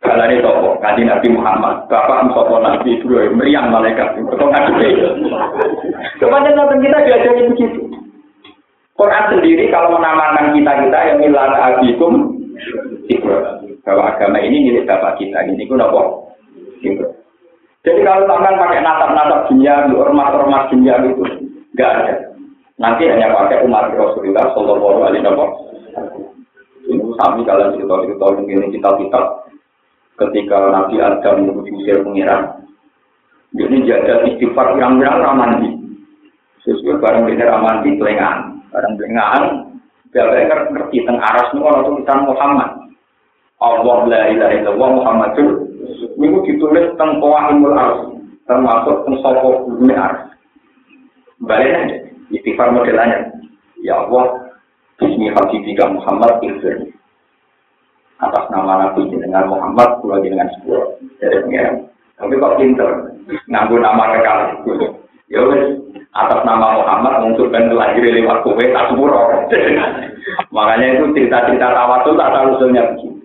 Kalau ini sopo kanjeng Nabi Muhammad. Bapak sopo Nabi Ibrahim meriang malaikat. Betul ngaji. Kemudian nabi kita diajari begitu. Quran sendiri kalau menamakan kita kita yang milan abikum. Bahwa agama ini milik bapak kita. Ini pun apa? Ibrahim. Jadi kalau tangan pakai natap-natap dunia, ormas-ormas dunia itu, nggak ada. Nanti hanya pakai umat Rasulullah Shallallahu Alaihi Wasallam. Ini sami kalian cerita-cerita mungkin kitab-kitab ketika Nabi Adam diusir pengiran. Ini jaga istighfar yang bilang ramandi. Sesuai barang bener ramandi telengan, barang telengan. Biar ngerti tentang aras ini orang tulisan Muhammad. Allah la ilaha illallah Muhammadur Ini ditulis tentang Qawaimul Ars, termasuk tentang Sopo Bumi Ars. Baliknya, istighfar modelnya. Ya Allah, Bismi Habibika Muhammad Ilfir. Atas nama Nabi dengan Muhammad, pulau dengan sepuluh. Dari pengiran. Tapi kok pinter, nganggu nama kekal. Ya wes, atas nama Muhammad mengusulkan lahir lewat kue tak sepuluh. Makanya itu cerita-cerita tawatul tak tahu usulnya begini.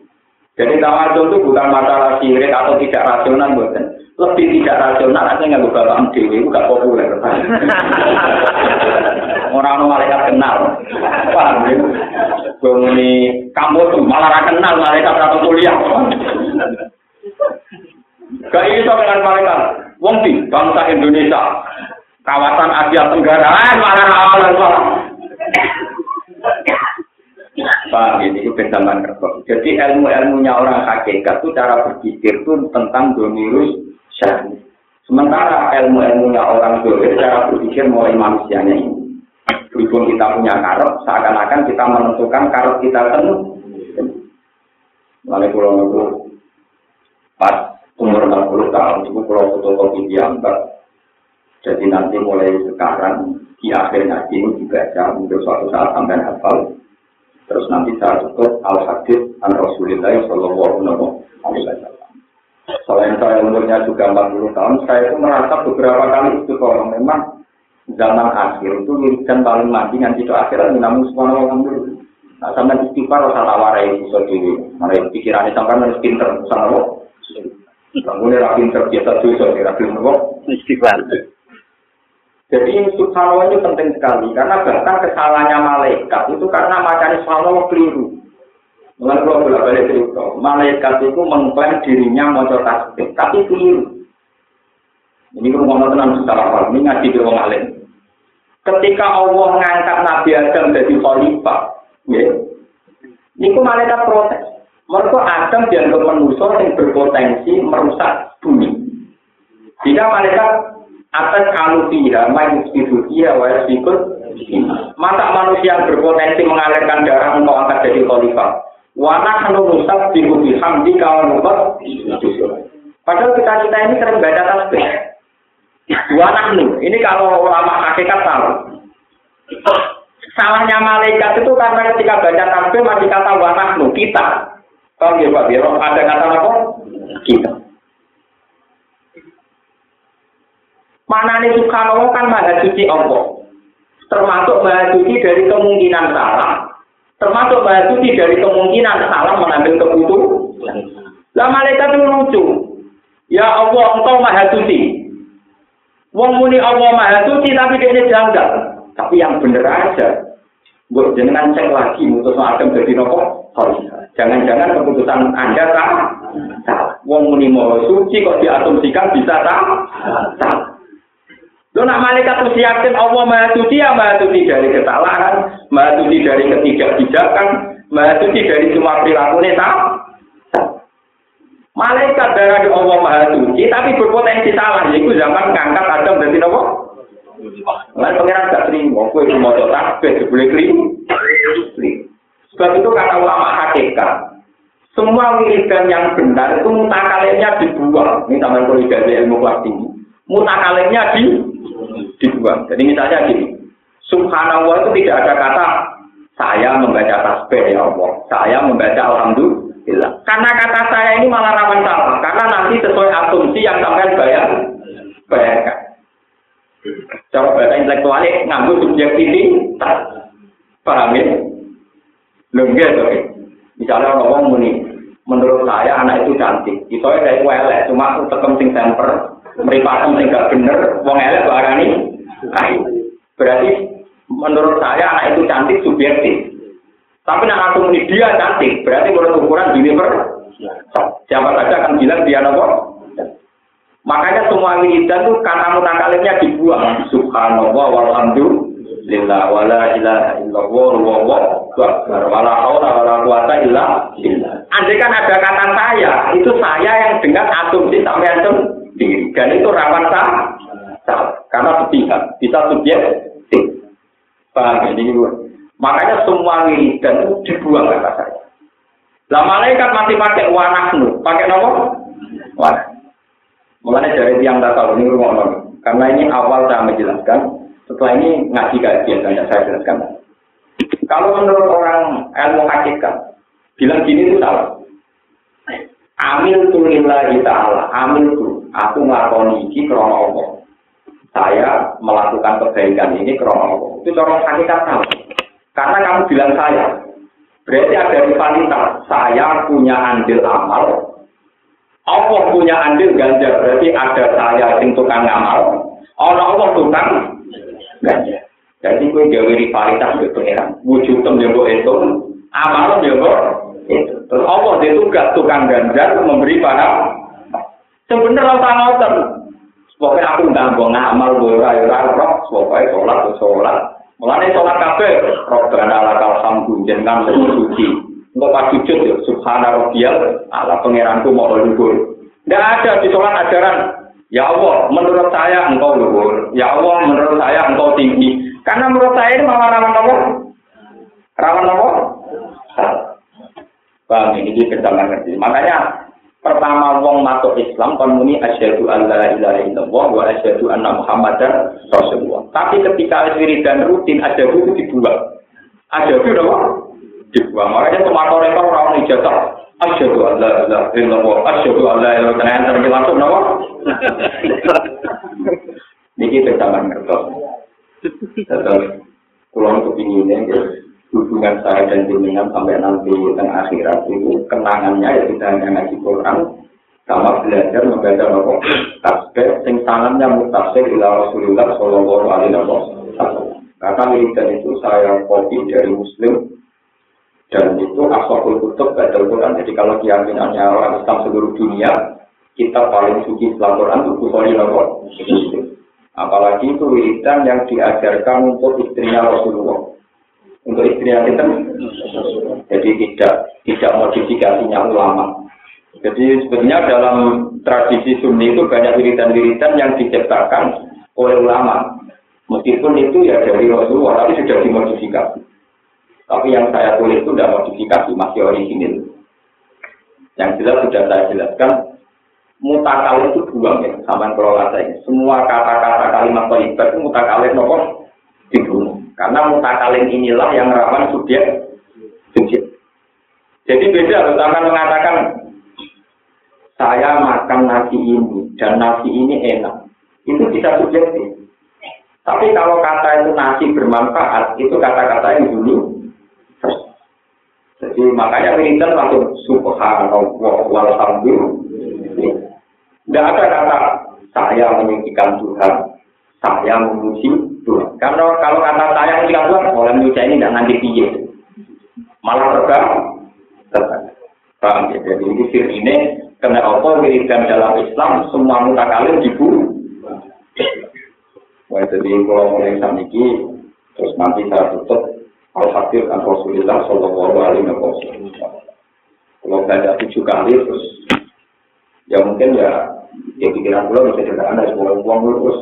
Jadi tawadhu itu bukan masalah sirik atau tidak rasional, bukan. Lebih tidak rasional, artinya nggak bapak dewi, itu gak populer. Orang-orang malaikat kenal. Paham ya? Bumuni kamu tuh malah kenal malaikat atau kuliah. Gak iso dengan malaikat. Wong di bangsa Indonesia, kawasan Asia Tenggara, malah malah Pak, ini itu kertas. Jadi ilmu-ilmunya orang hakikat itu cara berpikir itu tentang domirus syahid. Sementara ilmu-ilmunya orang dolir cara berpikir mulai manusianya ini. Berhubung kita punya karot, seakan-akan kita menentukan karot kita penuh. Lalu pulau itu pas umur 60 tahun itu pulau fotokopi diambil. Jadi nanti mulai sekarang di akhir ngaji ini dibaca untuk suatu saat sampai hafal Terus nanti saya tutup al hadis an Rasulullah Shallallahu Alaihi Wasallam. Selain saya umurnya juga 40 tahun, saya itu merasa beberapa kali itu kalau memang zaman akhir itu wiridan paling mati nanti itu akhirat namun wa ta'ala. Nah, sampai istighfar rasa tawarai bisa diri. Mana pikirannya sampai harus pinter sama lo. Bangunnya rapi pinter biasa tuh so kira Istighfar. Jadi subhanallah itu penting sekali karena bahkan kesalahannya malaikat itu karena macamnya subhanallah keliru. Dengan kalau bolak balik cerita, malaikat itu mengklaim dirinya mau tasbih, tapi keliru. Ini kalau ngomong tenang secara awal, ini ngaji di orang alim. Ketika Allah mengangkat Nabi Adam jadi khalifah, ya, ini malaikat protes. Mereka Adam dianggap manusia yang berpotensi merusak bumi. Jika malaikat atas kalu tiga main dia wa sikut mata manusia berpotensi mengalirkan darah untuk angkat jadi khalifah. Wana hanu rusak dihubi hamdi kawan lupa padahal kita kita ini sering baca tasbih. Wana hanu ini kalau ulama hakikat tahu. Salahnya malaikat itu karena ketika baca tasbih masih kata wanahnu kita. Kalau ya Pak Biro, ada kata apa? Kita. Mana nih subhanallah kan maha suci Allah. Termasuk maha suci dari kemungkinan salah. Termasuk maha suci dari kemungkinan salah mengambil keputusan. Lah malaikat itu lucu. Ya Allah, engkau maha suci. Wong muni Allah maha suci tapi dia janggal. Tapi yang bener aja. Buat jangan cek lagi mutus Adam jadi nopo. Jangan-jangan keputusan Anda salah. Wong muni mau suci kok diasumsikan bisa salah. Lo nak malaikat itu yakin Allah maha suci ya maha suci dari kesalahan, maha suci dari ketidakbijakan, maha suci dari semua perilaku salah. Malaikat darah di Allah Maha Suci, tapi berpotensi salah. Yaitu zaman ngangkat Adam dari nopo. Lain pengiran gak aku itu mau tasbih, boleh keliru. Sebab itu kata ulama hakikat, semua wiridan yang benar itu mutakalimnya dibuang. Ini kalau dari ilmu kelas tinggi. Mutakalimnya di dibuang. Jadi misalnya gini, Subhanallah itu tidak ada kata saya membaca tasbih ya Allah, saya membaca alhamdulillah. Karena kata saya ini malah rawan salah. Karena nanti sesuai asumsi yang sampai bayar, bayarkan. Cara bahasa intelektualnya nganggu subjektivitas. Paham ya? Lengge, oke. Misalnya orang muni, menurut saya anak itu cantik. Itu ya kayak elek, cuma tekem sing temper, meripatem sing gak bener, wong elek barani. Nah, berarti menurut saya anak itu cantik subjektif. Tapi nak langsung ini dia cantik, berarti menurut ukuran universe. Siapa saja akan bilang dia nopo. Makanya semua wiridan itu kata mutakalimnya dibuang. Subhanallah walhamdulillah wala ilaha illallah wallahu akbar wala haula wala quwata illa billah. Andai kan ada kata saya, itu saya yang dengan asumsi sampai antum Dan itu rawan sah, karena sepihak, bisa subjek. Paham ini? Makanya semua wiridan itu dibuang kata saya. Lah malaikat masih pakai wanahnu, pakai nopo? Wanah. Mulanya dari tiang tahu ini rumah Karena ini awal saya menjelaskan, setelah ini ngaji kajian saya jelaskan. Kalau menurut orang ilmu hakikat, bilang gini itu salah. Amil tu lillahi ta'ala, amil tu, aku ngelakoni ini krono Allah. Saya melakukan kebaikan ini krono Allah. Itu orang hakikat salah. Karena kamu bilang saya, berarti ada rivalitas. Saya punya andil amal, Allah punya andil ganjar. Berarti ada saya yang tukang amal, Allah Allah tukang ganjar. Jadi gue gawe rivalitas ke pengiran. Wujud tem jenggo itu, amal jenggo itu. Terus Allah dia tugas tukang ganjar memberi pada sebenarnya orang ngoten. Pokoknya aku nggak mau ngamal, rayu-rayu, pokoknya sholat, sholat. Mulane sholat kabeh, Robbana lakal hamdu jenengan suci. Engko pas sujud ya subhana rabbiyal ala pangeranku mau luhur. Tidak ada di sholat ajaran Ya Allah, menurut saya engkau luhur. Ya Allah, menurut saya engkau tinggi. Karena menurut saya ini malah rawan apa? Rawan apa? Bang, ini kita ngerti. Makanya pertama wong masuk Islam kon muni asyhadu alla ilaha illallah wa asyhadu anna muhammadar rasulullah. Tapi ketika wiridan rutin ada itu dibuang. Ada itu apa? Dibuang. Makanya tomato rekor ora ono ijazah. Asyhadu alla ilaha illallah, asyhadu alla ilaha illallah. Terus langsung napa? Niki teman ngertos. Terus kula kepingin hubungan saya dan jenengan sampai nanti tengah akhirat itu kenangannya ya tidak hanya ngaji Quran sama belajar membaca nopo tasbih sing tangannya mutasir ila Rasulullah Shallallahu Alaihi Wasallam. Karena wiridan itu saya kopi dari Muslim. Dan itu asal kutub baca Quran. Jadi kalau keyakinannya orang Islam seluruh dunia kita paling suci setelah Quran itu Bukhari nopo apalagi itu wiridan yang diajarkan untuk istrinya Rasulullah untuk istri yang kita jadi tidak tidak modifikasinya ulama. Jadi sebenarnya dalam tradisi sunni itu banyak wiridan-wiridan yang diciptakan oleh ulama. Meskipun itu ya dari Rasulullah tapi sudah dimodifikasi. Tapi yang saya tulis itu tidak modifikasi masih original. Yang jelas sudah saya jelaskan mutakal itu buang ya sama kelola saya. Semua kata-kata kalimat toibat itu mutakal dibunuh Karena mutakalin inilah yang rawan subjek subjek. Jadi beda loh, akan mengatakan saya makan nasi ini dan nasi ini enak. Itu bisa subjektif. Tapi kalau kata itu nasi bermanfaat, itu kata-kata yang dulu. Jadi makanya wiridan langsung subhanallah walhamdulillah. Tidak ada kata saya meninggikan Tuhan, saya memuji Karena kalau kata saya meninggikan Tuhan, orang Indonesia ini tidak nanti piye. Malah terbang, terbang. Paham ya? Jadi ini sir ini kena apa wiridan dalam Islam semua mutakalim dibunuh. Wah, jadi kalau mulai ini, terus nanti saya tutup Al-Fakir dan Rasulullah Sallallahu Alaihi Wasallam. Kalau baca tujuh kali, terus ya mungkin ya ya pikiran gue bisa juga ada semua uang terus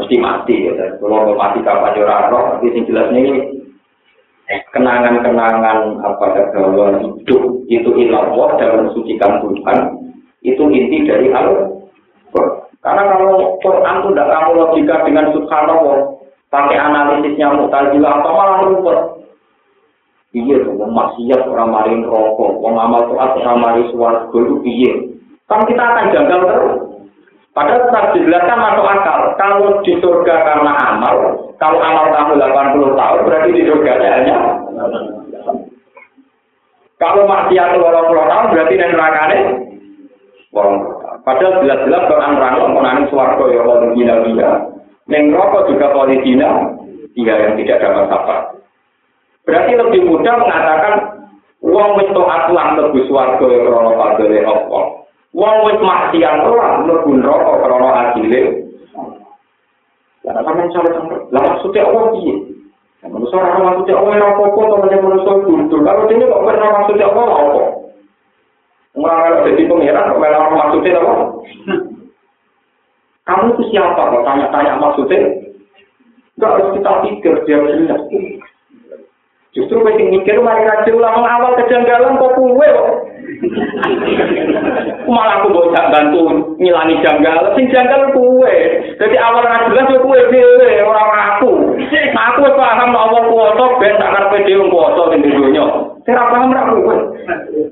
mesti mati ya. Kalau mati kapan juara roh. Tapi yang jelasnya ini kenangan-kenangan apa ya bahwa hidup itu ilah dan mensucikan Tuhan itu inti dari al karena kalau Quran itu tidak kamu logika dengan subhanallah pakai analisisnya mutazilah atau malah rumput iya tuh maksiat orang marin rokok orang amal orang marin suara itu iya. Kan kita akan janggal terus. Padahal tetap dijelaskan masuk akal. Kalau di surga karena amal, kalau amal kamu 80 tahun, berarti di surga hanya kalau maksiat 20 tahun, berarti di ini Padahal jelas-jelas Quran rangkong menangin suarga ya kalau dina dia. Neng rokok juga polidina, dia yang tidak dapat apa. Berarti lebih mudah mengatakan uang itu atulang lebih suarga ya Allah. Wong wis mati yang roh mlebu neraka krana adile. Lah sampeyan sampe lah maksude Allah piye? Lah manusa ora ngomong maksude Allah ora apa-apa to menawa manusa kudu. Kalau dene kok ora maksude apa lah apa? Ora ada dadi pangeran kok ora ngomong maksude apa? Kamu itu siapa? Kalau tanya-tanya maksudnya, enggak harus kita pikir dia jelas. Justru mesti mikir, mari ngaji ulang awal kejanggalan kok kue kok. Malah aku mau bantu ngilangi janggal, sing janggal kue. Jadi awal nggak jelas kue dewe orang aku. Nah aku paham Allah kuoto, ben tak karpe dewe kuoto di dunia. Saya paham aku kue.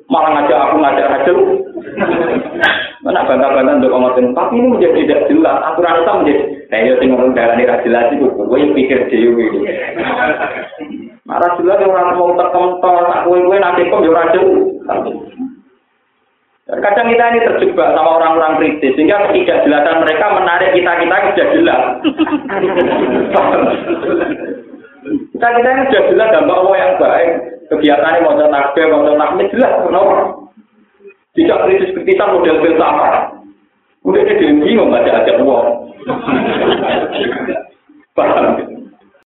Malah ngajak aku ngajak aja. Mana bantah-bantah untuk ngomongin, tapi ini menjadi tidak jelas. Aturan itu menjadi, nah ya tinggal darah ini jelas itu, gue pikir dewe. Marah jelas orang mau terkental, aku gue nanti kok ya jelas. Kadang kita ini terjebak sama orang-orang kritis, sehingga ketidakjelasan mereka menarik kita-kita sudah jelas. kita-kita ini sudah jelas dampak Allah yang baik. Kegiatan ini mau takbir, mau takbir, jelas. Kenapa? Tidak kritis-kritisan model filsafat. Udah dia bingung membaca aja uang.